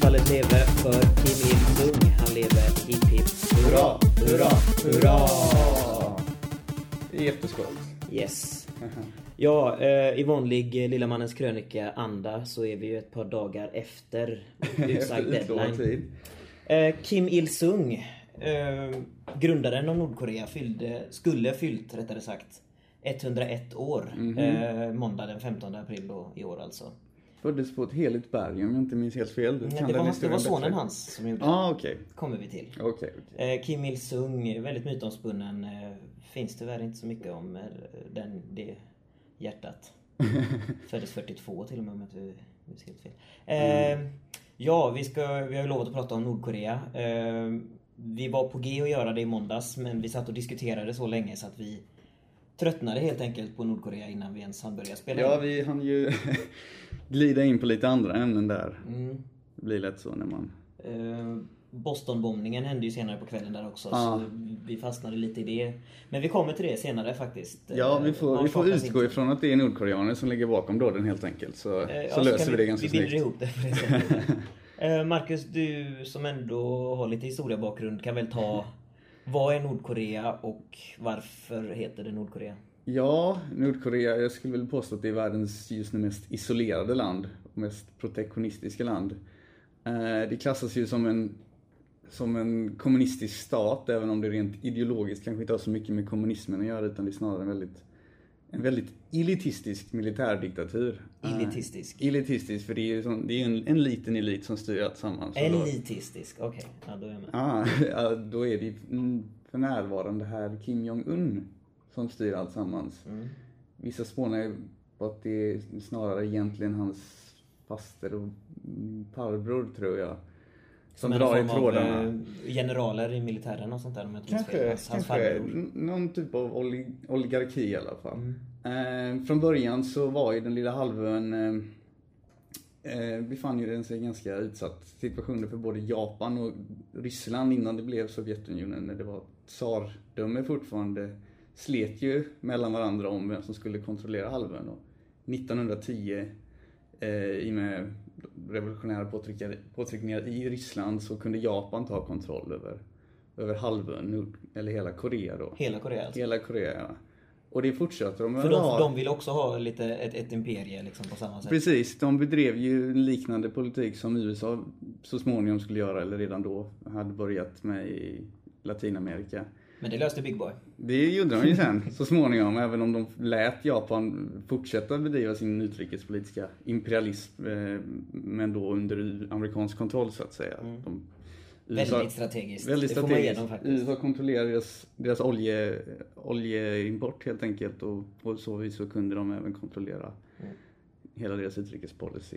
Tyfallet leve för Kim Il-Sung. Han lever hipp hipp hurra, hurra, hurra! Jätteskott. Yes. Ja, eh, i vanlig eh, Lilla Mannens krönika-anda så är vi ju ett par dagar efter utsagd deadline. tid. Eh, Kim Il-Sung, eh, grundaren av Nordkorea, fyllde, skulle fyllt rättare sagt 101 år. Mhm. eh, måndag den 15 april då, i år alltså. Föddes på ett heligt berg om jag inte minns helt fel. Du Nej, kan det, var, det historien var sonen bättre. hans som gjorde det. ah, okej. Kommer vi till. Okej, okej. Eh, Kim Il-Sung, väldigt mytomspunnen. Eh, finns tyvärr inte så mycket om eh, den, det hjärtat. Föddes 42 till och med om jag inte minns helt fel. Eh, Ja, vi, ska, vi har ju lovat att prata om Nordkorea. Eh, vi var på G att göra det i måndags men vi satt och diskuterade så länge så att vi tröttnade helt enkelt på Nordkorea innan vi ens hann börja spela Ja, in. vi hann ju glida in på lite andra ämnen där. Mm. Det blir lätt så när man... Eh, Bostonbombningen hände ju senare på kvällen där också Ja. så vi fastnade lite i det. Men vi kommer till det senare faktiskt. Ja, Eh, vi får, man vi får utgå inte. ifrån att det är nordkoreaner som ligger bakom dåden helt enkelt. Så, Eh, så ja, löser vi det ganska Vi binder snyggt. ihop det på det sättet. Eh, Marcus, du som ändå har lite historiebakgrund kan väl ta vad är Nordkorea och varför heter det Nordkorea? Ja, Nordkorea, jag skulle väl påstå att det är världens just nu mest isolerade land. Mest protektionistiska land. Eh, det klassas ju som en, som en kommunistisk stat, även om det rent ideologiskt kanske inte har så mycket med kommunismen att göra, utan det är snarare en väldigt, en väldigt elitistisk militärdiktatur. Elitistisk. Elitistisk, för det är ju sån, det är en, en liten elit som styr allt sammans. Och då- Elitistisk, okej. Ja, då är jag med. Ah, ja, då är det mm, för närvarande här Kim Jong-Un som styr allt sammans. Mm. Vissa spånar på att det är snarare egentligen hans faster och farbror tror jag. Som, en drar i form av, trådarna. eh, generaler i militären och sånt där om jag. Kanske, Hans, hans kanske n- någon typ av oli- oligarki i alla fall. Mm. Eh, från början så var ju den lilla halvön eh, eh, befann ju den sig i ganska utsatt situation för både Japan och Ryssland innan det blev Sovjetunionen när det var tsardöme fortfarande slet ju mellan varandra om vem som skulle kontrollera halvön. Och 1910 eh, i och med revolutionära påtryckningar, påtryckningar i Ryssland så kunde Japan ta kontroll över, över halvön, eller hela Korea då. Hela Korea alltså. Hela Korea ja. Och det fortsätter de För de, ha. de vill också ha lite, ett, ett imperie liksom på samma sätt. Precis, de bedrev ju en liknande politik som USA så småningom skulle göra, eller redan då hade börjat med i Latinamerika. Men det löste Big Boy. Det gjorde de ju sen så småningom, även om de lät Japan fortsätta bedriva sin utrikespolitiska imperialism, eh, men då under amerikansk kontroll så att säga. De, Väldigt strategiskt. Väldigt det får man strategiskt. faktiskt. USA kontrollerar deras, deras olje, oljeimport helt enkelt och på så vis så kunde de även kontrollera Mm. hela deras utrikespolicy.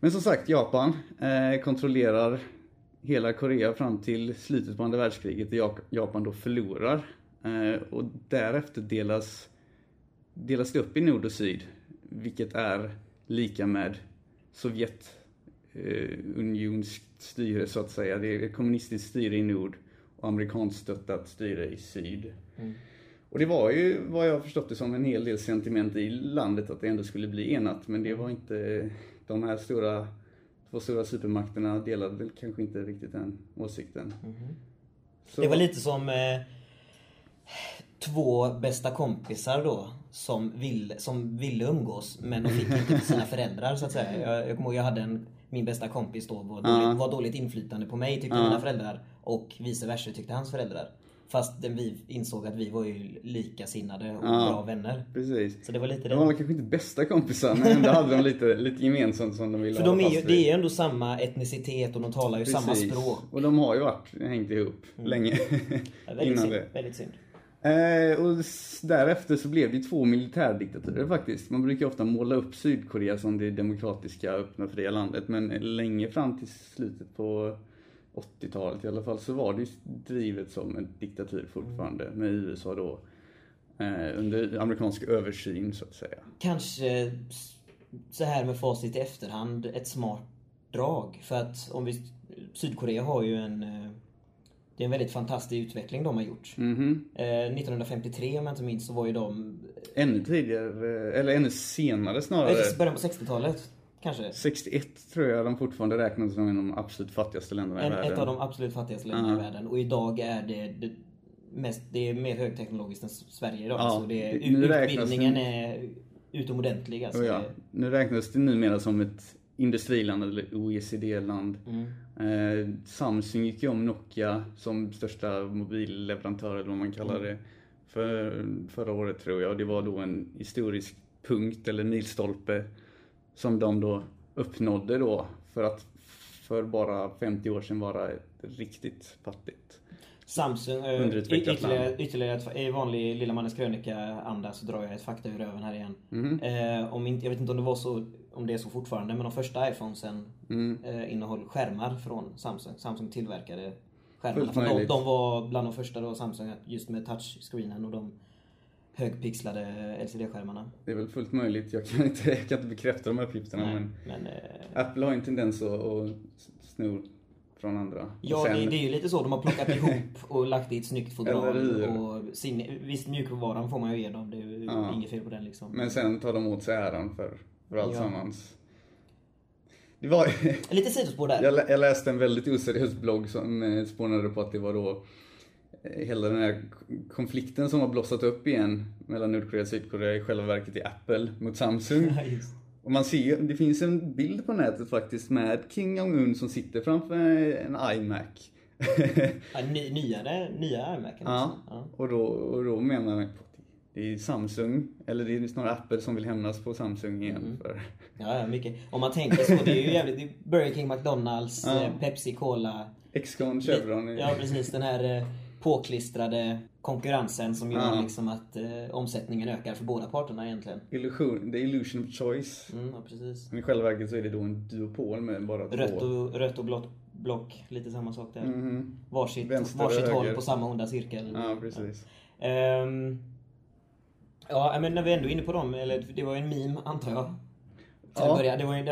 Men som sagt, Japan eh, kontrollerar hela Korea fram till slutet på andra världskriget där Japan då förlorar. Eh, och därefter delas, delas det upp i nord och syd, vilket är lika med Sovjet eh, styre så att säga. Det är kommunistiskt styre i nord och amerikanskt stöttat styre i syd. Mm. Och det var ju, vad jag förstått det som, en hel del sentiment i landet att det ändå skulle bli enat. Men det var inte, de här stora, två stora supermakterna delade väl kanske inte riktigt den åsikten. Så, Det var lite som eh, två bästa kompisar då som ville, som ville umgås men de fick inte för sina föräldrar så att säga. Jag, jag kommer ihåg jag hade en, min bästa kompis då var dåligt, var dåligt inflytande på mig tyckte mina föräldrar och vice versa tyckte hans föräldrar. Fast vi insåg att vi var ju likasinnade och bra vänner. Precis. Så det var lite De var det. kanske inte bästa kompisar men ändå hade de lite, lite gemensamt som de ville För ha de är ju, det är ju ändå samma etnicitet och de talar ju samma Precis. språk. Och de har ju varit, hängt ihop länge Ja, väldigt, innan synd, det. väldigt synd. Eh, och därefter så blev det ju två militärdiktaturer faktiskt. Man brukar ofta måla upp Sydkorea som det demokratiska, öppna, fria landet. Men länge fram till slutet på 80-talet i alla fall så var det ju drivet som en diktatur fortfarande med USA då. Eh, under amerikansk översyn så att säga. kanske så här med facit i efterhand ett smart drag. För att om vi... Sydkorea har ju en... eh, Det är en väldigt fantastisk utveckling de har gjort. Mhm. Eh, 1953 om jag inte minns så var ju de... Ännu tidigare, eller ännu senare snarare. Början på 60-talet. Kanske. 61 tror jag de fortfarande räknas som en av de absolut fattigaste länderna i En, världen. ett av de absolut fattigaste länderna Ja. i världen. Och idag är det, det, mest, det är mer högteknologiskt än Sverige idag. Ja, så det, det- nu utbildningen det- är utomordentlig. Alltså. Ja, nu räknas det numera som ett industriland eller OECD-land. Mm. Eh, Samsung gick ju om Nokia som största mobilleverantör eller vad man kallar Mm. det för, förra året tror jag. Och det var då en historisk punkt eller milstolpe som de då uppnådde då för att för bara 50 år sedan vara ett riktigt fattigt. Samsung, eh, ytterligare, ytterligare ett, i vanlig Lilla Mannens krönika-anda så drar jag ett fakta ur röven här igen. Mhm. Eh, om jag vet inte om det var så, om det är så fortfarande, men de första iPhonesen Mm. eh, innehöll skärmar från Samsung. Samsung tillverkade skärmarna. De, de var bland de första då, Samsung, just med touchscreenen och de högpixlade LCD-skärmarna. Det är väl fullt möjligt. Jag kan inte, jag kan inte bekräfta de här uppgifterna Nej, men men, eh, Apple har ju en tendens att, att sno från andra. Ja, sen- det, det är ju lite så. De har plockat ihop och lagt i ett snyggt fodral. Och sin, visst, mjukvaran får man ju ge dem. Det är ju Ja. inget fel på den liksom. Men sen tar de åt sig äran för, för allt Ja. sammans. Det var, Lite sidospår där. jag, jag läste en väldigt oseriös blogg som eh, spånade på att det var då hela den här konflikten som har blossat upp igen mellan Nordkorea och Sydkorea i själva verket i Apple mot Samsung. Ja. Och man ser det finns en bild på nätet faktiskt med Kim Jong-Un som sitter framför en iMac. Ja, ny, nyare, nya iMacen Ja. Ja. och då, och då menar man på att det är Samsung, eller det är snarare Apple som vill hämnas på Samsung igen. Mm. För, Ja, mycket. Om man tänker så, det är ju jävligt... det är Burger King, McDonalds, Ja. eh, Pepsi, Cola. Excon, Chevron. Ja, precis. Den här eh, påklistrade konkurrensen som gör Ja. liksom att eh, omsättningen ökar för båda parterna egentligen. Illusion, the illusion of choice. Mm, ja, precis. Men i själva verket så är det då en duopol med bara två. Rött och, rött och blått block, lite samma sak där. Mhm. Varsitt, Vänster varsitt håll på samma onda cirkel. Ja, precis. Ehm, ja, men när vi ändå är inne på dem, eller det var ju en meme antar jag. Till Ja. att börja. Det var ju,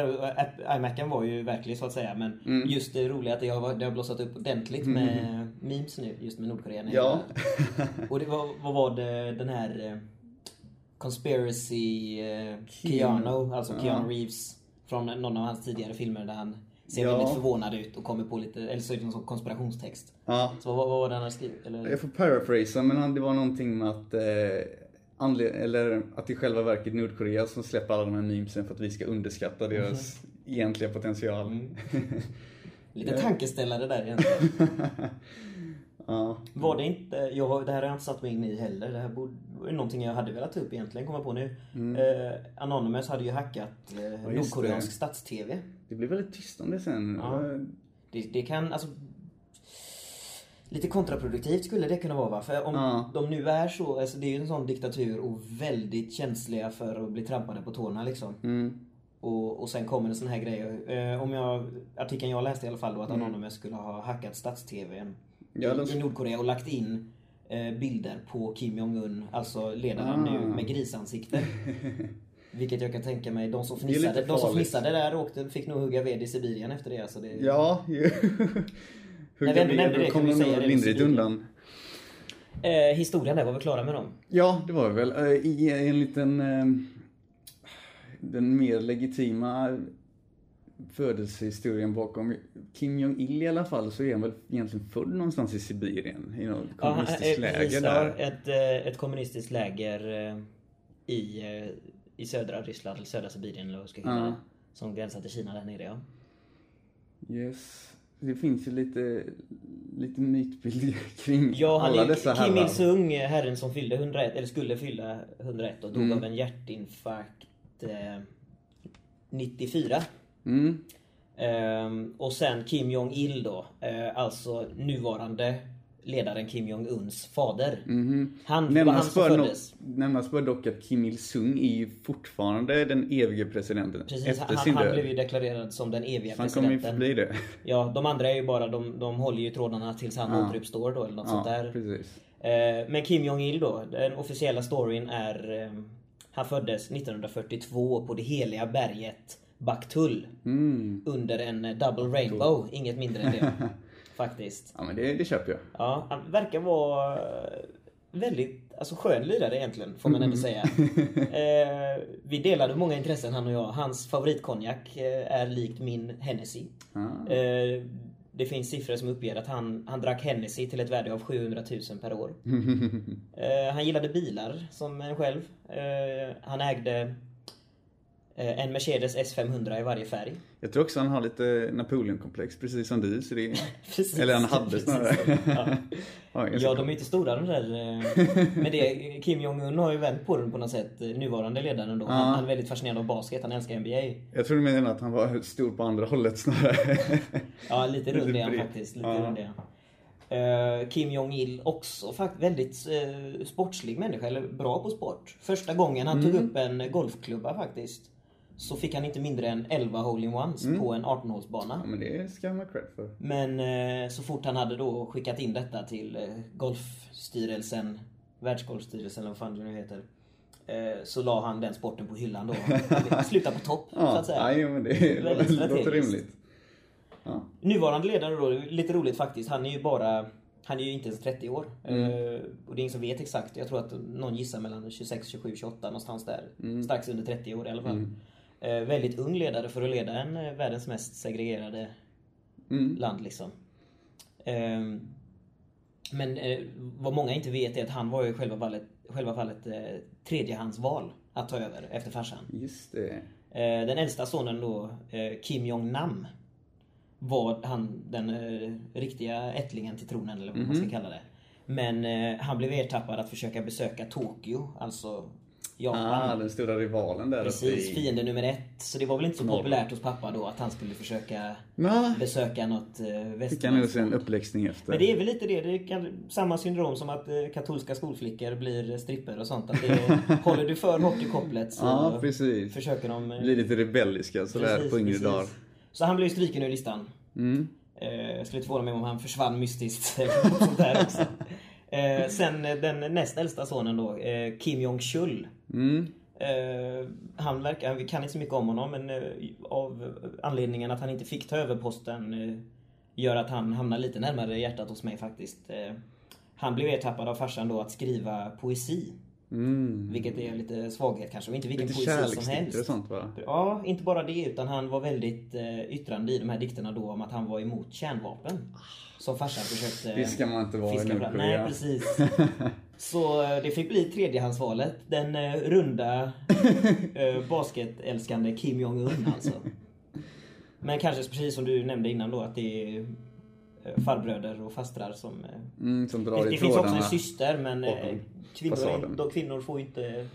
iMacen var ju verklig så att säga, men Mm. just det roliga att det har, det har blossat upp ordentligt med memes nu, just med Nordkorea. Ja. Och det var, vad var det, den här eh, Conspiracy eh, Keanu, alltså Ja. Keanu Reeves från någon av hans tidigare filmer där han ser Ja. väldigt förvånad ut och kommer på lite, eller så är det någon konspirationstext. ja. Så vad, vad var det han hade skrivit? Eller? Jag får paraphrasa, men det var någonting med att eh, eller att det i själva verket Nordkorea som släpper alla de här memesen för att vi ska underskatta deras egentliga potential. Mm. Lite tankeställare där egentligen. ja. Var det inte, jag, det här har jag inte satt mig in i heller. Det här borde, någonting jag hade velat ta upp egentligen, komma på nu. Eh, Anonymous hade ju hackat eh, Mm. just Nordkoreansk det. stats-TV. Det blev väldigt tyst om det sen. Ja. Det, det kan, alltså... Lite kontraproduktivt skulle det kunna vara va? För om Ja. de nu är så, alltså det är ju en sån diktatur och väldigt känsliga för att bli trampade på tårna liksom. Mm. Och, och sen kommer en sån här grej. Eh, om jag, artikeln jag läste i alla fall då att Mm. Anonymous skulle ha hackat stats-TVn Ja, de- i, Nordkorea och lagt in eh, bilder på Kim Jong-Un, alltså ledaren Ah. nu med grisansikte. Vilket jag kan tänka mig, de som fnissade, de som fnissade där åkte, fick nog hugga ved i Sibirien efter det. Alltså det Ja, ju. Hur När vi ändå nämnde det kan vi säga det lindrigt undan. eh, historien där, var vi klara med dem? Ja, det var det väl. Eh, I en liten... eh, Den mer legitima födelsehistorien bakom Kim Jong-Il i alla fall så är han väl egentligen född någonstans i Sibirien. I något kommunistiskt eh, läger där. Ja, ett, eh, ett kommunistiskt läger eh, i, eh, i södra Ryssland, eller södra Sibirien eller vad jag ska kalla Ja. Som gränsar till Kina där nere ja. Yes. Det finns ju lite, lite mytbild kring Ja, alla dessa Kim herrar. Il-Sung, herren som fyllde 101, eller skulle fylla 101 och dog Mm. av en hjärtinfarkt eh, 94. Mm. Ehm, och sen Kim Jong-Il då, eh, alltså nuvarande ledaren Kim Jong-Uns fader. Mhm. Han, han Nämnas som bör, föddes. no- nämnas bör dock att Kim Il-Sung är ju fortfarande den evige presidenten Precis, efter han, sin han död. blev ju deklarerad som den eviga Så han kommer ju presidenten. förbli det. Ja, de andra är ju bara, de, de håller ju trådarna tills han Ja. återuppstår då eller något sånt Ja, där. precis. Eh, Men Kim Jong-Il då, den officiella storyn är eh, Han föddes 1942 på det heliga berget Baktul Mm. under en eh, double rainbow, inget mindre än det. Faktiskt. Ja men det, det köper jag. Ja, han verkar vara eh, väldigt alltså skön lirare egentligen, får man ändå säga. Eh, vi delade många intressen han och jag. Hans favoritkonjak eh, är likt min Hennessy. Ah. Eh, det finns siffror som uppger att han, han drack Hennessy till ett värde av 700 000 per år. Eh, han gillade bilar som en själv. Eh, han ägde en Mercedes S500 i varje färg. Jag tror också han har lite Napoleon-komplex, precis som du. Så det... Precis, Eller han hade snarare. Ja. Ja, de är inte stora de där. eh, Men det, Kim Jong-Un har ju vänt på den på något sätt. eh, Nuvarande ledaren då. Han, Ja. han är väldigt fascinerad av basket. Han älskar NBA. Jag tror du menar att han var stor på andra hållet snarare. Ja, lite rund är han faktiskt. Lite Ja. rund han. Eh, Kim Jong-Il också faktiskt väldigt sportslig människa, eller bra på sport. Första gången han Mm. tog upp en golfklubba faktiskt. Så fick han inte mindre än 11 hole-in-ones på en 18-hålsbana. Mm. Ja, men det ska han ha cred för. Men eh, så fort han hade då skickat in detta till eh, Golfstyrelsen, Världsgolfstyrelsen eller vad fan det nu heter. Eh, så la han den sporten på hyllan då. Sluta på topp, så Ja, att säga. nej, men det låter rimligt. Ja. Nuvarande ledare då, lite roligt faktiskt. Han är ju bara han är ju inte ens 30 år. Mm. Eh, och det är ingen som vet exakt. Jag tror att någon gissar mellan 26, 27, 28 någonstans där. Mm. Strax under 30 år i alla fall. Eh, väldigt ung ledare för att leda en eh, världens mest segregerade Mm. land liksom. Ehm, men eh, vad många inte vet är att han var ju i själva fallet, själva fallet eh, tredjehandsval att ta över efter farsan. Just det. Eh, den äldsta sonen då, eh, Kim Jong-Nam, var han den eh, riktiga ättlingen till tronen eller vad man ska kalla det. Men eh, han blev ertappad att försöka besöka Tokyo, alltså Japan. Ah, den stora rivalen där Precis, uppe i... fiende nummer ett. Så det var väl inte så Norr. populärt hos pappa då att han skulle försöka Nej, besöka något eh, fick han västerländskt en uppläxning efter. Men det är väl lite det, det är samma syndrom som att eh, katolska skolflickor blir stripper och sånt. Att det, håller du för hårt i kopplet så Ja, precis. försöker de... eh, Blir lite rebelliska sådär precis, på yngre dagar. Så han blev ju stryken ur listan. Mm. Jag skulle inte förvåna mig om han försvann mystiskt. sånt där också. Eh, sen eh, den näst äldsta sonen då, eh, Kim Jong-Chul. Mm. Eh, han verkar, vi kan inte så mycket om honom men eh, av anledningen att han inte fick ta över posten eh, gör att han hamnar lite närmare hjärtat hos mig faktiskt. Han blev ertappad av farsan då att skriva poesi. Mm. Vilket är lite svaghet kanske, och inte vilken Lite poesi som kärleksdikter och helst. sånt va? Ja, inte bara det utan han var väldigt eh, yttrande i de här dikterna då om att han var emot kärnvapen. Som farsan försökte Det ska man inte vara i fiska fram. Nej, precis. Så eh, det fick bli tredjehandsvalet. Den eh, runda eh, basketälskande Kim Jong-Un alltså. Men kanske precis som du nämnde innan då att det är farbröder och fastrar som... eh, Mm, som drar Det, i det finns också en syster men eh, kvinnor, då, kvinnor får ju inte...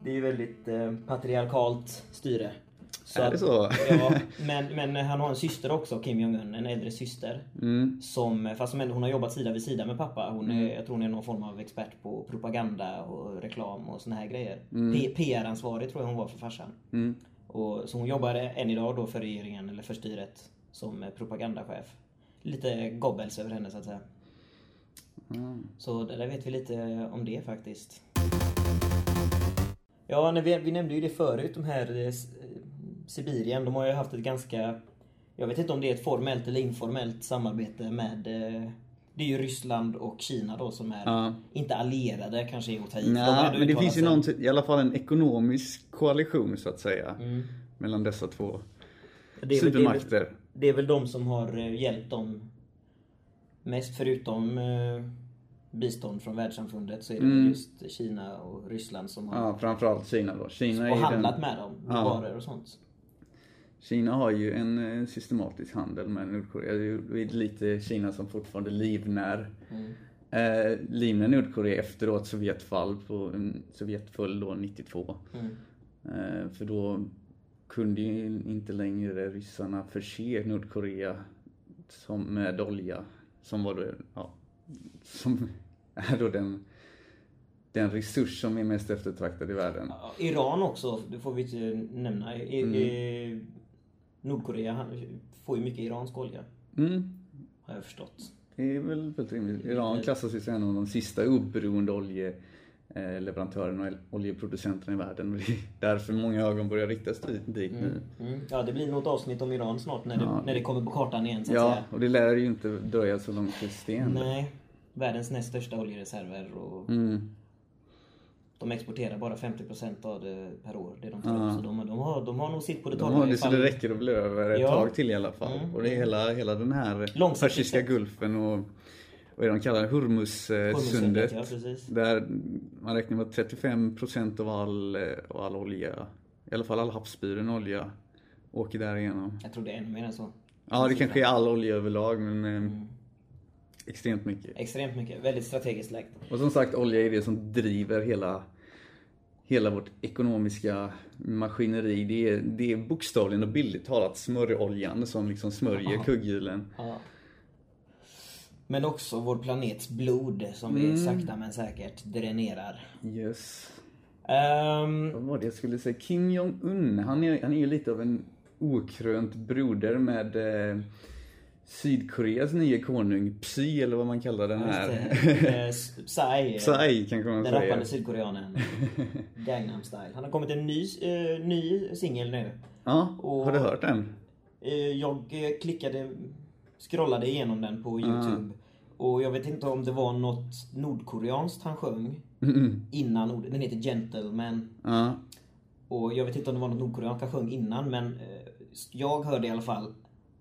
Det är ju väldigt eh, patriarkalt styre. Är det så? Ja, men, men han har en syster också, Kim Jong-Un, en äldre syster. Mm. Som, fast som ändå, hon har jobbat sida vid sida med pappa. Hon är, Jag tror hon är någon form av expert på propaganda och reklam och såna här grejer. P- PR-ansvarig tror jag hon var för farsan. Mm. Och, så hon jobbar än idag då för regeringen, eller för styret, som eh, propagandachef. Lite gobbels över henne så att säga. Mm. Så där där vet vi lite om det faktiskt. Ja, när vi, vi nämnde ju det förut, de här eh, eh, Sibirien. De har ju haft ett ganska... Jag vet inte om det är ett formellt eller informellt samarbete med... eh, Det är ju Ryssland och Kina då som är, Ja. inte allierade kanske är att ta i. Nej, men det finns ju någon, i alla fall en ekonomisk koalition så att säga. Mm. Mellan dessa två Det är, väl, det, är väl, supermakter. det är väl de som har eh, hjälpt dem mest förutom eh, bistånd från världssamfundet så är det Mm. just Kina och Ryssland som har Ja, framförallt Kina då. Kina, och handlat den, med dem. Ja. Varor och sånt. Kina har ju en eh, systematisk handel med Nordkorea. Det är lite Kina som fortfarande livnär Mm. eh, livnär Nordkorea efter då ett Sovjetfall på en Sovjetfall då 92. Mm. Eh, för då kunde ju inte längre ryssarna förse Nordkorea som med olja som var då, ja, som är då den, den resurs som är mest eftertraktad i världen. Iran också, det får vi inte nämna. I, Mm. i, Nordkorea får ju mycket iransk olja. Mm, Har jag förstått. det är väl fullt rimligt. Iran klassas ju som en av de sista oberoende oljeleverantörerna och oljeproducenterna i världen. Och det är därför många ögon börjar riktas dit, nu. Mm. Ja, det blir något avsnitt om Iran snart när det, Ja. när det kommer på kartan igen så att Ja, säga. och det lär ju inte dröja så långt till sten. Nej. världens näst största oljereserver och Mm. de exporterar bara 50% av det per år, det de tar upp. Så de, de, har, de har nog sitt på det De torra har det så det räcker att bli över ett Ja. tag till i alla fall. Mm. Och det är hela, hela den här Persiska gulfen och vad är det de kallar det? Hormuzsundet. Ja, precis. Där man räknar med att 35% av all, eh, av all olja, i alla fall all havsburen olja, åker därigenom. Jag tror det är ännu mer än så. Ja, det kanske är all olja överlag, men eh, Mm. extremt mycket. Extremt mycket, väldigt strategiskt lägt. Och som sagt, olja är det som driver hela, hela vårt ekonomiska maskineri. Det är, det är bokstavligen och bildligt talat smörjoljan som liksom smörjer kugghjulen. Ja. Men också vår planets blod som vi Mm. sakta men säkert dränerar. Yes. Ehm, Vad var det jag skulle säga? Kim Jong-Un, han är, han är ju lite av en okrönt broder med eh, Sydkoreas nye konung, Psy eller vad man kallar den här. det, eh, Psy. Psy kanske man Den säger. rappande sydkoreanen. Gangnam style. Han har kommit en ny, eh, ny singel nu. Ja, Och- har du hört den? Eh, jag klickade, scrollade igenom den på Youtube. Och jag vet inte om det var något nordkoreanskt han sjöng Mm. innan ordet. Den heter Gentleman. Ja. Och jag vet inte om det var något nordkoreanskt han sjöng innan men eh, jag hörde i alla fall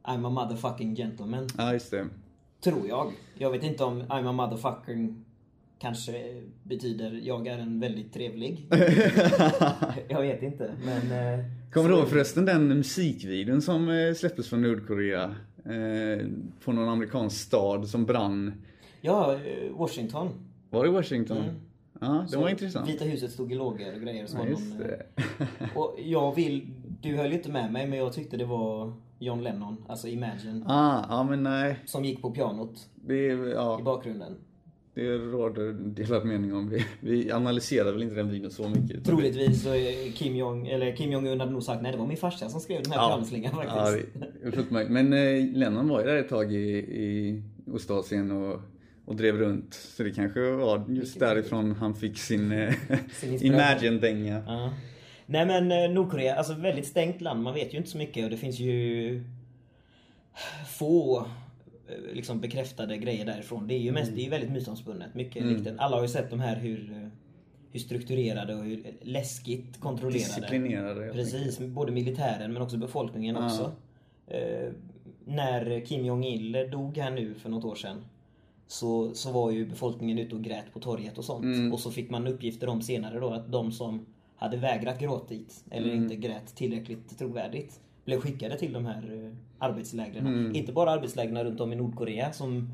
I'm a motherfucking gentleman. ja, just det. Tror jag. Jag vet inte om I'm a motherfucking kanske betyder jag är en väldigt trevlig. jag vet inte men... eh, Kommer du ihåg förresten den musikvideon som eh, släpptes från Nordkorea? Eh, på någon amerikansk stad som brann. Ja, eh, Washington. Var det Washington? Mm. Ja, det var intressant. Vita huset stod i lågor och grejer. Så Ja, just någon, eh, det. och jag vill... Du höll ju inte med mig men jag tyckte det var John Lennon, alltså Imagine, Ah, ja men nej. som gick på pianot Det, är- i ja, bakgrunden. Det råder delad mening om. Vi, vi analyserar väl inte den videon så mycket. Troligtvis så är Kim Jong, eller Kim Jong-Un hade nog sagt nej det var min farsa som skrev den här Ja. pianoslingan Ja, faktiskt. det. Men eh, Lennon var ju där ett tag i, i Ostasien och, och drev runt. Så det kanske var just därifrån han fick sin, eh, Sin. Imagine-dänga. Ja. Nej men eh, Nordkorea, alltså väldigt stängt land. Man vet ju inte så mycket och det finns ju få liksom bekräftade grejer därifrån. Det är ju mest, Mm. det är väldigt mytomspunnet. Mycket en- Alla har ju sett de här hur, eh, hur strukturerade och hur läskigt kontrollerade. Disciplinerade. Precis, både militären men också befolkningen Ja. också. Eh, när Kim Jong-Il dog här nu för något år sedan så, så var ju befolkningen ute och grät på torget och sånt. Mm. Och så fick man uppgifter om senare då att de som hade vägrat gråta dit eller Mm. inte grät tillräckligt trovärdigt blev skickade till de här eh, arbetslägren. Mm. Inte bara arbetslägren runt om i Nordkorea som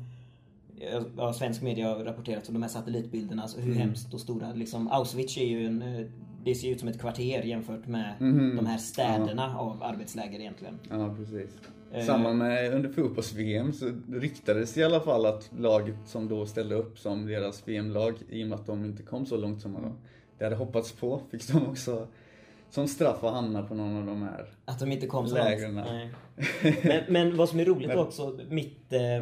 ja, svensk media har rapporterat om de här satellitbilderna, alltså hur Mm. hemskt och stora. Liksom, Auschwitz är ju en, eh, det ser ut som ett kvarter jämfört med Mhm. de här städerna av arbetsläger egentligen. Ja, precis. Eh. Samma med under fotbolls-VM så ryktades i alla fall att laget som då ställde upp som deras VM-lag, i och med att de inte kom så långt som de det hade hoppats på, fick de också som straff att hamna på någon av de här. Att de inte kom så långt. Men, men vad som är roligt också, mitt, eh,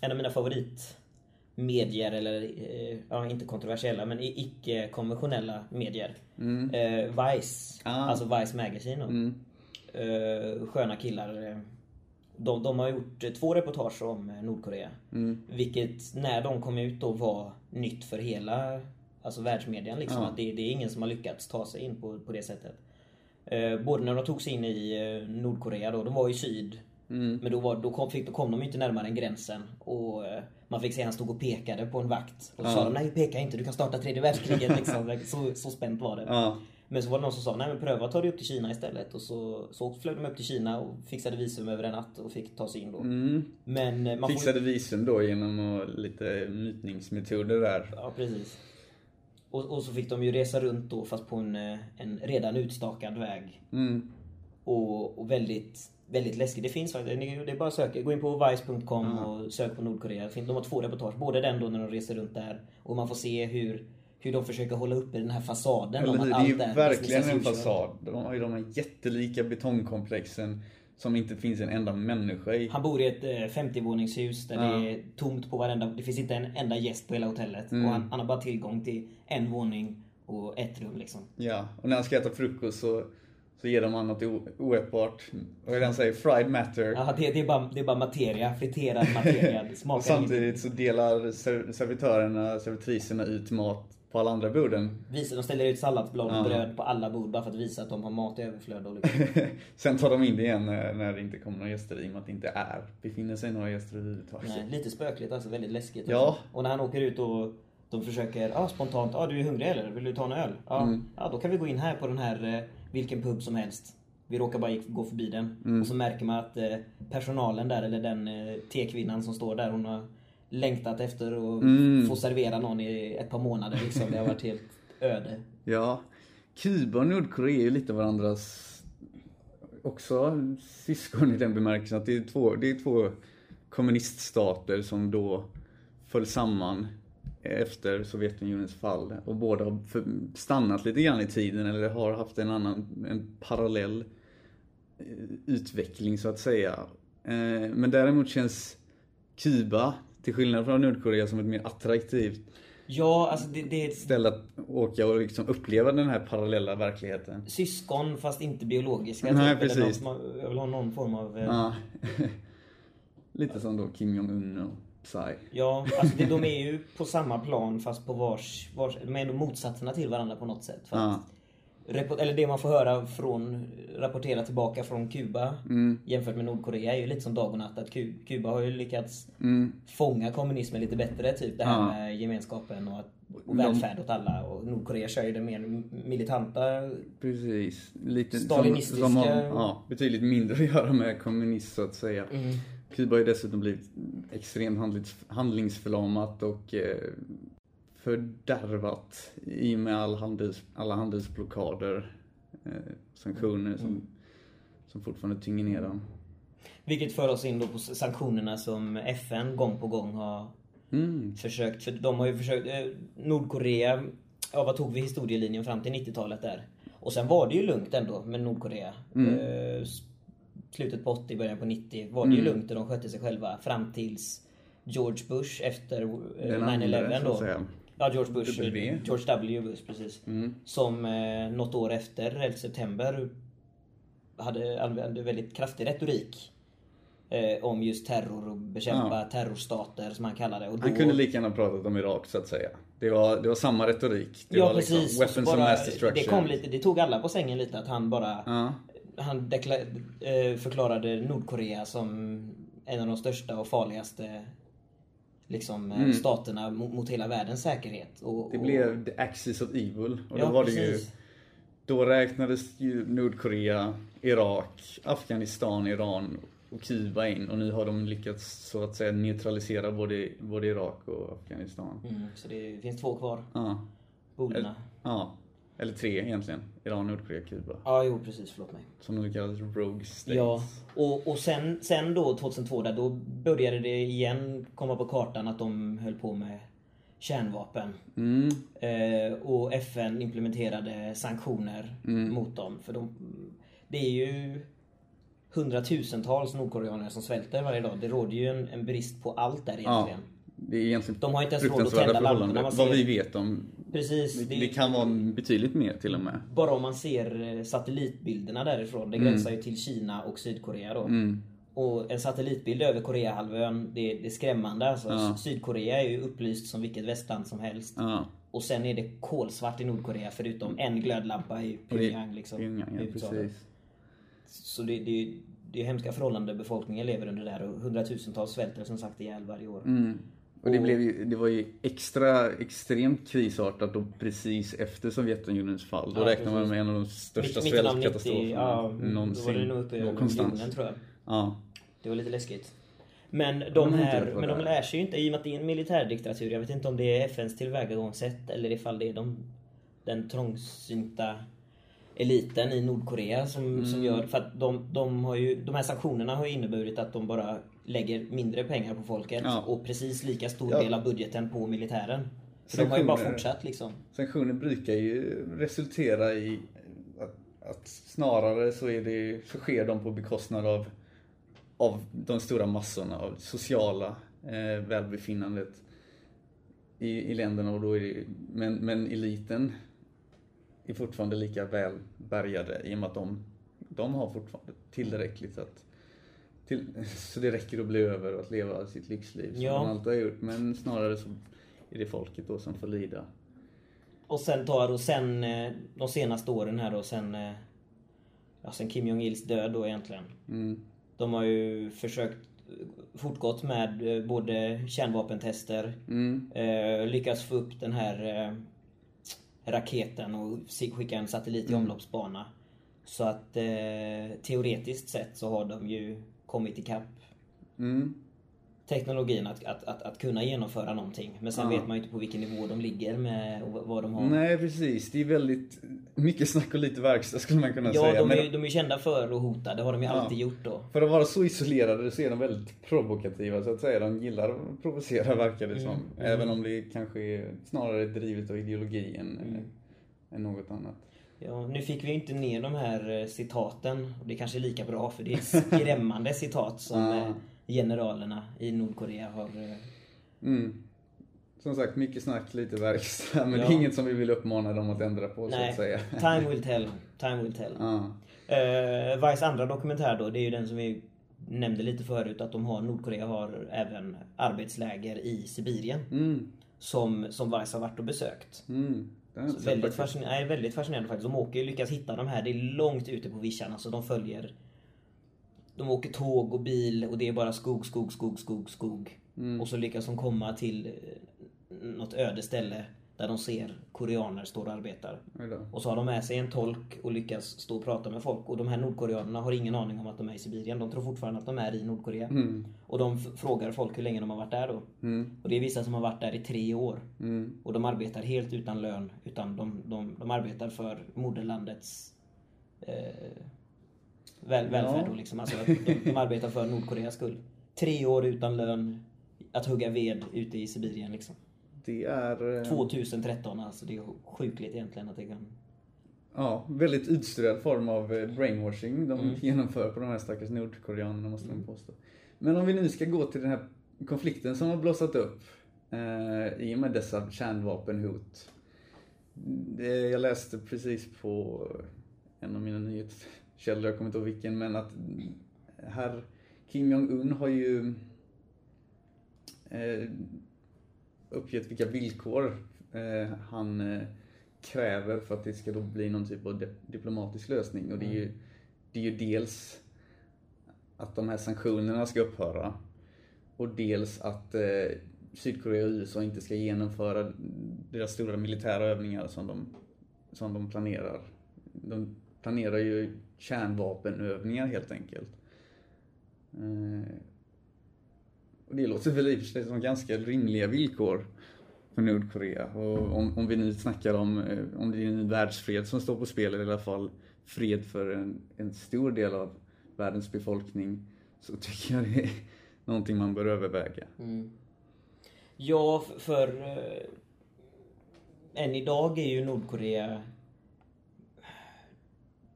en av mina favoritmedier, eller eh, ja, inte kontroversiella, men icke-konventionella medier. Mm. Eh, Vice, Ah. alltså Vice Magazine. Mm. Eh, sköna killar. De, de har gjort eh, två reportage om Nordkorea. Mm. Vilket när de kom ut då var nytt för hela alltså världsmedien. Liksom. Ja. Att det, det är ingen som har lyckats ta sig in på, på det sättet. Eh, både när de tog sig in i eh, Nordkorea då, de var i syd. Mm. Men då, var, då, kom, fick, då kom de inte närmare än gränsen. Och eh, man fick se han stod och pekade på en vakt. Och Ja. sa de nej peka inte, du kan starta tredje världskriget. Liksom. så, så spänt var det. Ja. Men så var det någon som sa, nej men pröva att ta dig upp till Kina istället. Och så, så flög de upp till Kina och fixade visum över en natt och fick ta sig in då. Mm. Men eh, man får Fixade visum då genom att, lite mutningsmetoder där. Ja, precis. Och, och så fick de ju resa runt då fast på en, eh, en redan utstakad väg. Mm. Och, och väldigt, väldigt läskigt. Det finns faktiskt, det är bara att söka. Gå in på vice.com Mm. och sök på Nordkorea. De har två reportage. Både den då när de reser runt där och man får se hur, hur de försöker hålla uppe den här fasaden Eller om att Det är ju allt är verkligen business en fasad. De har ju de här jättelika betongkomplexen som inte finns en enda människa i. Han bor i ett eh, 50-våningshus där Ja. det är tomt på varenda... Det finns inte en enda gäst på hela hotellet. Mm. Och han, han har bara tillgång till en våning och ett rum liksom. Ja, och när han ska äta frukost så, Så ger de han något oätbart. Vad är det han säger? Fried matter. Ja, det, det, är bara, det är bara materia, friterad materia. Det Och smakar samtidigt så delar ser- servitörerna, servitriserna ut mat på alla andra borden. Visa, de ställer ut salladsblad och Ja. bröd på alla bord bara för att visa att de har mat i överflöd. Och liksom. Sen tar de in det igen när, det inte kommer några gäster i och med att det inte är, befinner sig några gäster överhuvudtaget. Nej, lite spökligt alltså, väldigt läskigt. Ja. Och när han åker ut och de försöker, ah, spontant, ja ah, du är hungrig eller? Vill du ta en öl? Ja, Mm. ah, då kan vi gå in här på den här, eh, vilken pub som helst. Vi råkar bara gå förbi den. Mm. Och så märker man att eh, personalen där, eller den eh, tekvinnan som står där, hon har längtat efter att Mm. få servera någon i ett par månader liksom. Det har varit helt öde. Ja, Kuba och Nordkorea är ju lite varandras också syskon i den bemärkelsen att det är två, det är två kommuniststater som då föll samman efter Sovjetunionens fall och båda har stannat lite grann i tiden eller har haft en annan, en parallell eh, utveckling så att säga. Eh, Men däremot känns Kuba, till skillnad från Nordkorea, som ett mer attraktivt Ja, alltså det, det är ett ställe att åka och liksom uppleva den här parallella verkligheten. syskon fast inte biologiska. Nej, typ, någon precis. har- Jag vill ha någon form av... eh, Ja. Lite som då Kim Jong-Un och Psy. Ja, alltså det, de är ju på samma plan fast på vars, vars... De är ändå motsatserna till varandra på något sätt. För Ja. att, eller det man får höra från, rapportera tillbaka från Kuba Mm. jämfört med Nordkorea är ju lite som dag och natt. Att Ku- Kuba har ju lyckats Mm. fånga kommunismen lite bättre. Typ det här Ja. med gemenskapen och, att, och välfärd åt alla. Och Nordkorea kör ju det mer militanta. Precis. Lite Stalinistiska- Som, som har ja, betydligt mindre att göra med kommunism så att säga. Mm. Kuba har ju dessutom blivit extremt handlings, handlingsförlamat och eh, fördärvat i och med all handels, alla handelsblockader, eh, sanktioner som, som fortfarande tynger ner dem. Vilket för oss in då på sanktionerna som FN gång på gång har Mm. försökt, för de har ju försökt, eh, Nordkorea, ja vad tog vi historielinjen fram till 90-talet där? Och sen var det ju lugnt ändå med Nordkorea. Mm. Eh, slutet på 80, början på 90 var det ju lugnt och de skötte sig själva fram tills George Bush efter eh, Den andra, 9-11 så då. Ja, George Bush. W. George W. Bush, precis. Mm. Som eh, något år efter, 11 september, hade använde väldigt kraftig retorik. Eh, om just terror och bekämpa terrorstater som han kallade det. Och Han då- kunde lika gärna pratat om Irak så att säga. Det var, det var samma retorik. Det ja var precis. liksom Och så weapons of bara- mass destruction. det, kom lite, det tog alla på sängen lite att han bara Ja. Han eh, förklarade Nordkorea som en av de största och farligaste liksom, eh, staterna mot, mot hela världens säkerhet. Och, Mm. Det blev the axis of evil. Och ja, då var det ju. Då räknades ju Nordkorea, Irak, Afghanistan, Iran och Kuba in och nu har de lyckats så att säga neutralisera både, både Irak och Afghanistan. Mm, så det finns två kvar. Ja. Borden. ja. Eller tre egentligen. Iran, Nordkorea, Kuba. Ja, jo precis. Förlåt mig. Som de kallas Rogue States. Ja, och, och sen, sen då 2002 där, då började det igen komma på kartan att de höll på med kärnvapen. Mm. Eh, och FN implementerade sanktioner Mm. mot dem. För de, det är ju hundratusentals nordkoreaner som svälter varje dag. Det råder ju en, en brist på allt där Ja. Det är egentligen De har inte ens råd att tända lamporna. Vad vi vet om. Precis. Det, det- kan vara betydligt mer till och med. Bara om man ser eh, satellitbilderna därifrån. Det gränsar ju till Kina och Sydkorea då. Mm. Och en satellitbild över Koreahalvön, det, det är skrämmande. Alltså, Ja. Sydkorea är ju upplyst som vilket västland som helst. Ja. Och sen är det kolsvart i Nordkorea förutom en glödlampa i Pyongyang. Liksom, Pyongyang, ja, precis. Så det, det, det är hemska förhållanden befolkningen lever under där och hundratusentals svälter som sagt ihjäl varje år. Mm. Och det, Och- blev ju, det var ju extra, extremt krisartat då precis efter Sovjetunionens fall. Då Ja, räknar man med en av de största Mitt- mitten av 90, svältkatastroferna ja, någonsin. Då var det nog uppe någonstans. miljonen tror jag. Ja. Det var lite läskigt. Men de här, men de är. lär sig ju inte, i och med att det är en militärdiktatur, jag vet inte om det är FNs tillvägagångssätt eller ifall det är de, den trångsynta eliten i Nordkorea som, Mm. som gör, för att de, de har ju, de här sanktionerna har ju inneburit att de bara lägger mindre pengar på folket Ja. och precis lika stor Ja. del av budgeten på militären. Så de har ju bara fortsatt liksom. Sanktioner brukar ju resultera i att, att snarare så, är det, så sker de på bekostnad av, av de stora massorna, av sociala eh, välbefinnandet i, i länderna. Och då är det, men, men eliten är fortfarande lika väl bärgade i och med att de, de har fortfarande tillräckligt att till, så det räcker att bli över och att leva sitt lyxliv som Ja. de alltid har gjort. Men snarare så är det folket då som får lida. Och sen tar och sen eh, de senaste åren här då sen eh, Ja sen Kim Jong-Ils död då egentligen. Mm. De har ju försökt fortgått med eh, både kärnvapentester Mm. eh, Lyckats få upp den här eh, raketen och skicka en satellit i Mm. omloppsbana. Så att eh, teoretiskt sett så har de ju kommit ikapp Mm. teknologin att, att, att, att kunna genomföra någonting. Men sen Ja. vet man ju inte på vilken nivå de ligger med och vad de har. Nej precis, det är väldigt mycket snack och lite verkstad skulle man kunna Ja, säga. de Men är, ju- de är ju kända för att hota. Det har de ju Ja. alltid gjort då. För att vara så isolerade så är de väldigt provokativa så att säga. De gillar att provocera verkar det som. Mm. Även om det kanske är snarare drivet av ideologi än, Mm. än något annat. Ja, nu fick vi ju inte ner de här eh, citaten. Och det är kanske är lika bra för det är skrämmande citat som eh, generalerna i Nordkorea har... eh, Mm. Som sagt, mycket snack, lite verkstad. Men Ja. det är inget som vi vill uppmana dem att ändra på så Nej, att säga. time will tell. Time will tell. Ja. Uh, Vice andra dokumentär då, det är ju den som vi nämnde lite förut. Att de har, Nordkorea har även arbetsläger i Sibirien. Mm. Som, som Vice har varit och besökt. Mm. Väldigt, fascinerande, nej, väldigt fascinerande faktiskt. De åker lyckas hitta de här. Det är långt ute på vischan. Alltså de följer... De åker tåg och bil och det är bara skog, skog, skog, skog, skog. Mm. Och så lyckas de komma till eh, något öde ställe där de ser koreaner står och arbetar. Och så har de med sig en tolk och lyckas stå och prata med folk. Och de här nordkoreanerna har ingen aning om att de är i Sibirien. De tror fortfarande att de är i Nordkorea. Mm. Och de frågar folk hur länge de har varit där då. Mm. Och det är vissa som har varit där i tre år. Mm. Och de arbetar helt utan lön. Utan de, de, de arbetar för moderlandets eh, väl, välfärd. Ja. Då, liksom. alltså, de, de arbetar för Nordkoreas skull. Tre år utan lön. Att hugga ved ute i Sibirien liksom. Det är... eh, 2013 alltså. Det är sjukligt egentligen att det kan... Ja, väldigt utstuderad form av eh, brainwashing de Mm. genomför på de här stackars nordkoreanerna måste man påstå. Men om vi nu ska gå till den här konflikten som har blossat upp eh, i och med dessa kärnvapenhot. Det, jag läste precis på en av mina nyhetskällor, jag kommer inte ihåg vilken, men att herr Kim Jong-Un har ju eh, uppgett vilka villkor eh, han eh, kräver för att det ska då bli någon typ av di- diplomatisk lösning. Och det är ju, det är ju dels att de här sanktionerna ska upphöra och dels att eh, Sydkorea och USA inte ska genomföra deras stora militära övningar som de, som de planerar. De planerar ju kärnvapenövningar helt enkelt. Och det låter väl i och för sig som ganska rimliga villkor för Nordkorea. Och om, om vi nu snackar om, eh, om det är en världsfred som står på spel, eller i alla fall fred för en, en stor del av världens befolkning, så tycker jag det är någonting man bör överväga. Mm. Ja, för, för... Än idag är ju Nordkorea...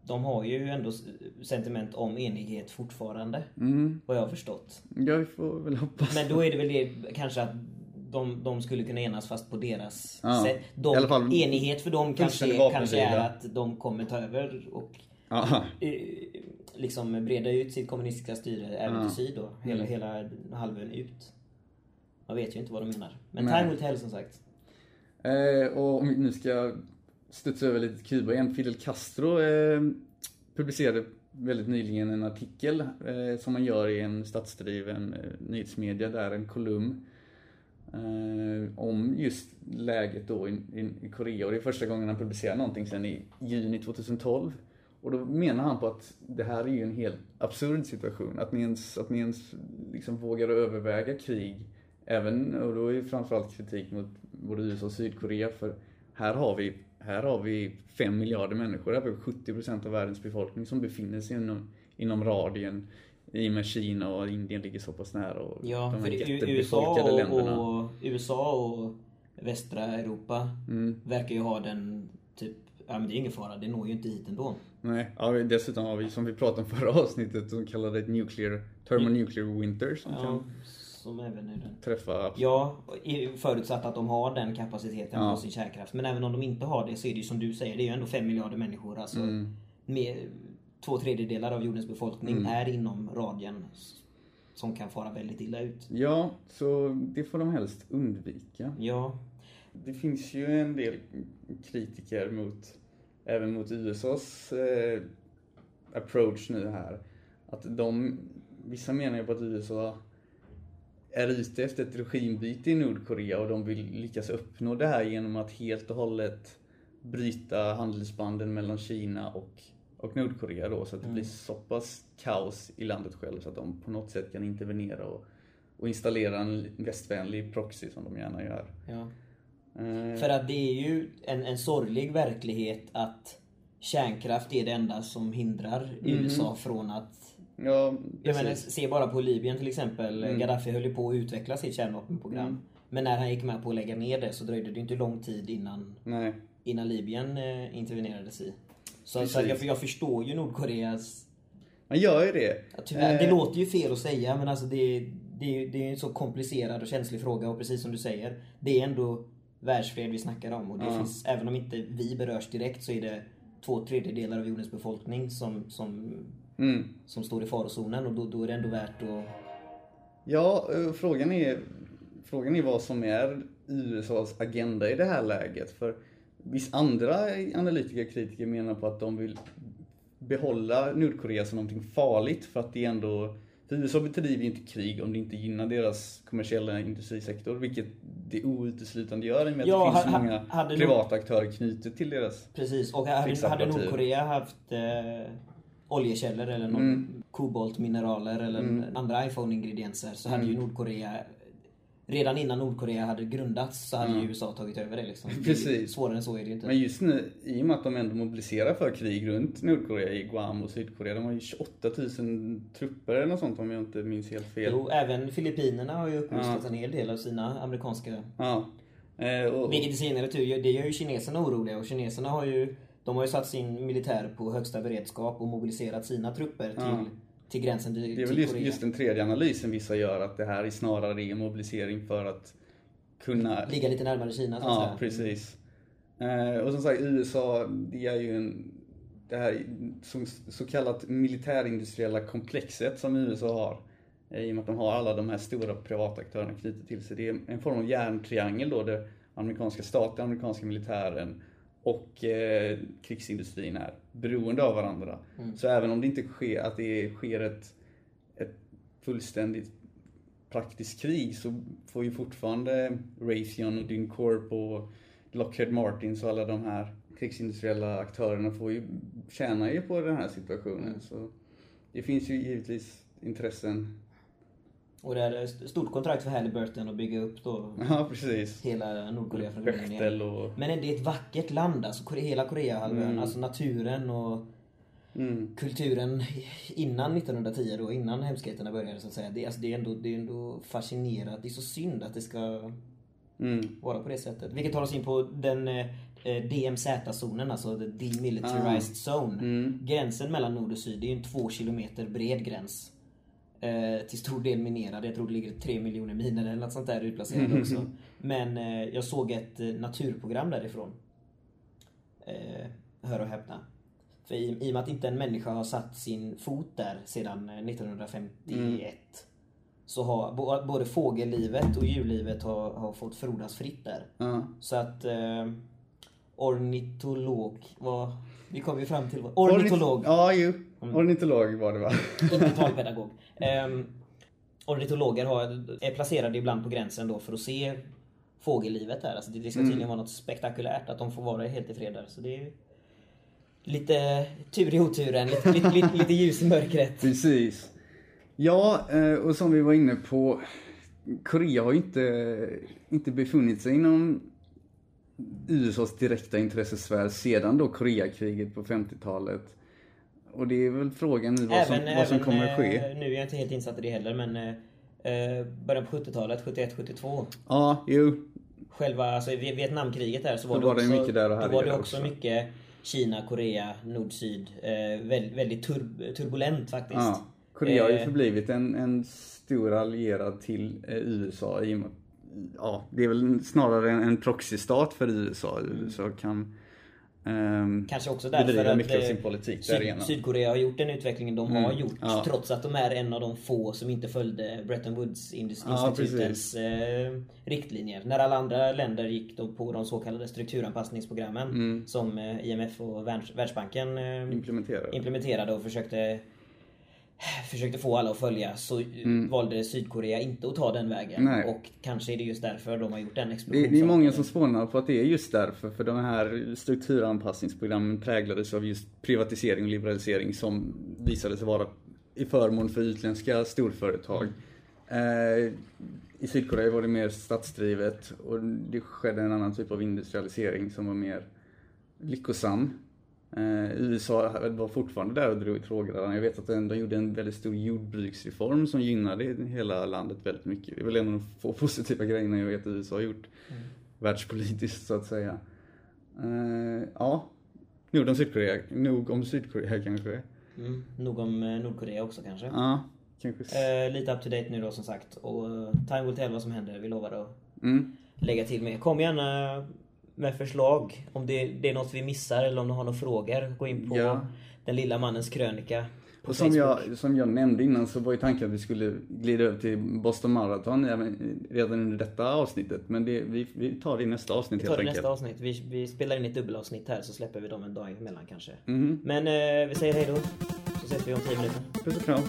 De har ju ändå sentiment om enighet fortfarande. Mm, Vad jag har förstått. ja, vi får väl hoppas. Men då är det väl det kanske att de, de skulle kunna enas fast på deras Ja, sätt. De, fall enighet för dem kanske, kanske är att de kommer ta över och Aha. eh, liksom breda ut sitt kommunistiska styre även Ja. till syd då. Hela, Mm. hela halvön ut. Man vet ju inte vad de menar. Men Nej. time will tell som sagt. Eh, och om vi nu ska studsa över lite till Kuba igen. Fidel Castro eh, publicerade väldigt nyligen en artikel eh, som man gör i en statsdriven eh, nyhetsmedia där, en kolumn. Eh, om just läget då i, i, i Korea och det är första gången han publicerar någonting sedan i juni 2012. Och då menar han på att det här är ju en helt absurd situation. Att ni ens, att ni ens liksom vågar överväga krig. Även, och då är framförallt kritik mot både USA och Sydkorea för här har vi, här har vi 5 miljarder människor, vi 70% av världens befolkning som befinner sig inom, inom radien i och med Kina och Indien ligger så pass nära och Ja, de för här jättebefolkade USA länderna. och, och, USA och västra Europa Mm. verkar ju ha den typ, ja men det är ingen fara, det når ju inte hit ändå. Nej, ja, dessutom har vi som vi pratade om förra avsnittet, de kallar det nuclear, thermonuclear winter som Ja, kan som även är den. träffa... Ja, förutsatt att de har den kapaciteten Ja. på sin kärnkraft. Men även om de inte har det så är det ju som du säger, det är ju ändå 5 miljarder människor. Alltså, Mm. med, två tredjedelar av jordens befolkning är inom radien som kan fara väldigt illa ut. Ja, så det får de helst undvika. Ja, Det finns ju en del kritiker mot, även mot USAs eh, approach nu här. Att de, vissa menar ju på att USA är ute efter ett regimbyte i Nordkorea och de vill lyckas uppnå det här genom att helt och hållet bryta handelsbanden mellan Kina och, och Nordkorea då så att det blir så pass kaos i landet själv så att de på något sätt kan intervenera och, och installera en västvänlig proxy som de gärna gör. ja. Eh, För att det är ju en, en sorglig verklighet att kärnkraft är det enda som hindrar USA från att... Ja, Jag menar, se bara på Libyen till exempel. Mm. Gaddafi höll ju på att utveckla sitt kärnvapenprogram. Men när han gick med på att lägga ner det så dröjde det inte lång tid innan, Nej. innan Libyen eh, intervenerades i. Så, så jag, jag förstår ju Nordkoreas... Man gör ju det. Ja, Tyvärr, det Eh, låter ju fel att säga men alltså det, det, det är ju en så komplicerad och känslig fråga och precis som du säger. Det är ändå världsfred vi snackar om och det Ja. finns, även om inte vi berörs direkt så är det två tredjedelar av jordens befolkning som, som, Mm. som står i farozonen och då, då är det ändå värt att... Ja, eh, frågan är, frågan är vad som är USAs agenda i det här läget. För vissa andra analytiker och kritiker menar på att de vill behålla Nordkorea som någonting farligt för att det ändå för USA bedriver ju inte krig om det inte gynnar deras kommersiella industrisektor, vilket det outeslutande gör i och med att Ja, det finns så ha- många privata aktörer knutet till deras. Precis, och hade, hade aparatur. Nordkorea haft eh, oljekällor eller någon Mm. koboltmineraler eller andra iPhone-ingredienser så hade ju Mm. Nordkorea Redan innan Nordkorea hade grundats så hade ju USA tagit över det liksom. Precis. Svårare än så är det inte. Men just nu, i och med att de ändå mobiliserar för krig runt Nordkorea i Guam och Sydkorea. De har ju 28 000 trupper eller något sånt om jag inte minns helt fel. Jo, även Filippinerna har ju upprustat Ja. en hel del av sina amerikanska... Ja. Eh, och, Vilket i senare tur, det gör ju kineserna oroliga och kineserna har ju... De har ju satt sin militär på högsta beredskap och mobiliserat sina trupper till, Ja. till gränsen till, det är väl just, just den tredje analysen vissa gör, att det här är snarare en mobilisering för att kunna... Ligga lite närmare Kina så att Ja, säga. precis. Eh, och som sagt, USA, det är ju en... Det här så, så kallat militärindustriella komplexet som USA har. eh, I och med att de har alla de här stora privata aktörerna knutet till sig. Det är en form av järntriangel då, där amerikanska staten, amerikanska militären och eh, krigsindustrin är beroende av varandra. Så även om det inte sker, att det sker ett, ett fullständigt praktiskt krig så får ju fortfarande Raytheon och Dyncorp och Lockheed Martins och alla de här krigsindustriella aktörerna får ju, tjänar ju på den här situationen. Så det finns ju givetvis intressen. Och det är ett stort kontrakt för Halliburton att bygga upp då Ja, precis. hela Nordkorea från grunden igen. Och... Men det är ett vackert land alltså, hela Koreahalvön. Mm. Alltså naturen och Mm. kulturen innan 1910 då, innan hemskheterna började så att säga. Det, alltså, det, är ändå, det är ändå fascinerat. Det är så synd att det ska Mm. vara på det sättet. Vilket tar oss in på den eh, eh, DMZ-zonen, alltså the demilitarized zone. Mm. Gränsen mellan nord och syd, det är ju en två kilometer bred gräns. Eh, till stor del minerad. Jag tror det ligger tre miljoner miner eller något sånt där utplacerade också. Men eh, jag såg ett eh, naturprogram därifrån. Eh, hör och häpna. För i, i och med att inte en människa har satt sin fot där sedan eh, 1951 så har bo- både fågellivet och djurlivet har, har fått frodas fritt där. Ja. Så att eh, ornitolog var... Vi kom ju fram till vad... Ornitolog, Ja, jo. Ornitolog var det va? inte talpedagog. Um, ornitologer har, är placerade ibland på gränsen då för att se fågellivet där. Alltså det, ska tydligen vara något spektakulärt att de får vara helt i fred där. Så det är lite tur i oturen, lite, lite, lite, lite ljus i mörkret. Precis. Ja, eh, och som vi var inne på, Korea har ju inte, inte befunnit sig inom USAs direkta intressesfär sedan då Koreakriget på 50-talet. Och det är väl frågan nu vad som, vad som kommer att ske. eh, nu är jag inte helt insatt i det heller men eh, eh, början på 70-talet, 71-72. Ja, jo. Själva alltså, Vietnamkriget där så var Då det var det också, mycket där och då var det också också. mycket Kina, Korea, nord-syd. Eh, väldigt, väldigt tur, turbulent faktiskt. Ja. Korea har ju Eh. förblivit en, en stor allierad till eh, USA i och med ja, det är väl snarare en, en proxystat för USA. USA kan Kanske också därför bedriva att mycket av eh, sin politik Syd, därigenom. Sydkorea har gjort den utvecklingen de har gjort. ja. Trots att de är en av de få som inte följde Bretton Woods Ja, eh, riktlinjer. När alla andra länder gick då på de så kallade strukturanpassningsprogrammen Mm. som eh, IMF och Världs- Världsbanken eh, Implementera. implementerade och försökte Försökte få alla att följa så valde Sydkorea inte att ta den vägen. Mm. Nej. Och kanske är det just därför de har gjort den explosionen. det är många som spånar på att det är just därför, för de här strukturanpassningsprogrammen präglades av just privatisering och liberalisering som visade sig vara i förmån för utländska storföretag. Eh, I Sydkorea var det mer statsdrivet och det skedde en annan typ av industrialisering som var mer lyckosam. Eh, USA var fortfarande där och drog i trådarna. Jag vet att de de gjorde en väldigt stor jordbruksreform som gynnade hela landet väldigt mycket. Det är väl en av de få positiva grejerna jag vet att USA har gjort världspolitiskt så att säga. Eh, ja, nog om Sydkorea, nog om Sydkorea kanske. Mm, nog om eh, Nordkorea också kanske. Ja, kanske. Eh, lite up to date nu då som sagt. Och eh, time will tell vad som händer. Vi lovar att Mm. lägga till mer. Kom gärna med förslag. Om det, det är något vi missar eller om du har några frågor. Gå in på Ja. Den lilla mannens krönika. Och som Facebook. jag, som jag nämnde innan så var ju tanken att vi skulle glida över till Boston Marathon även- redan under detta avsnittet. Men det, vi, vi tar det i nästa avsnitt Vi tar helt det i enkelt. nästa avsnitt. Vi, vi spelar in ett dubbelavsnitt här så släpper vi dem en dag emellan kanske. Mhm. Men eh, vi säger hej då. Så ses vi om 10 minuter. Puss och kram.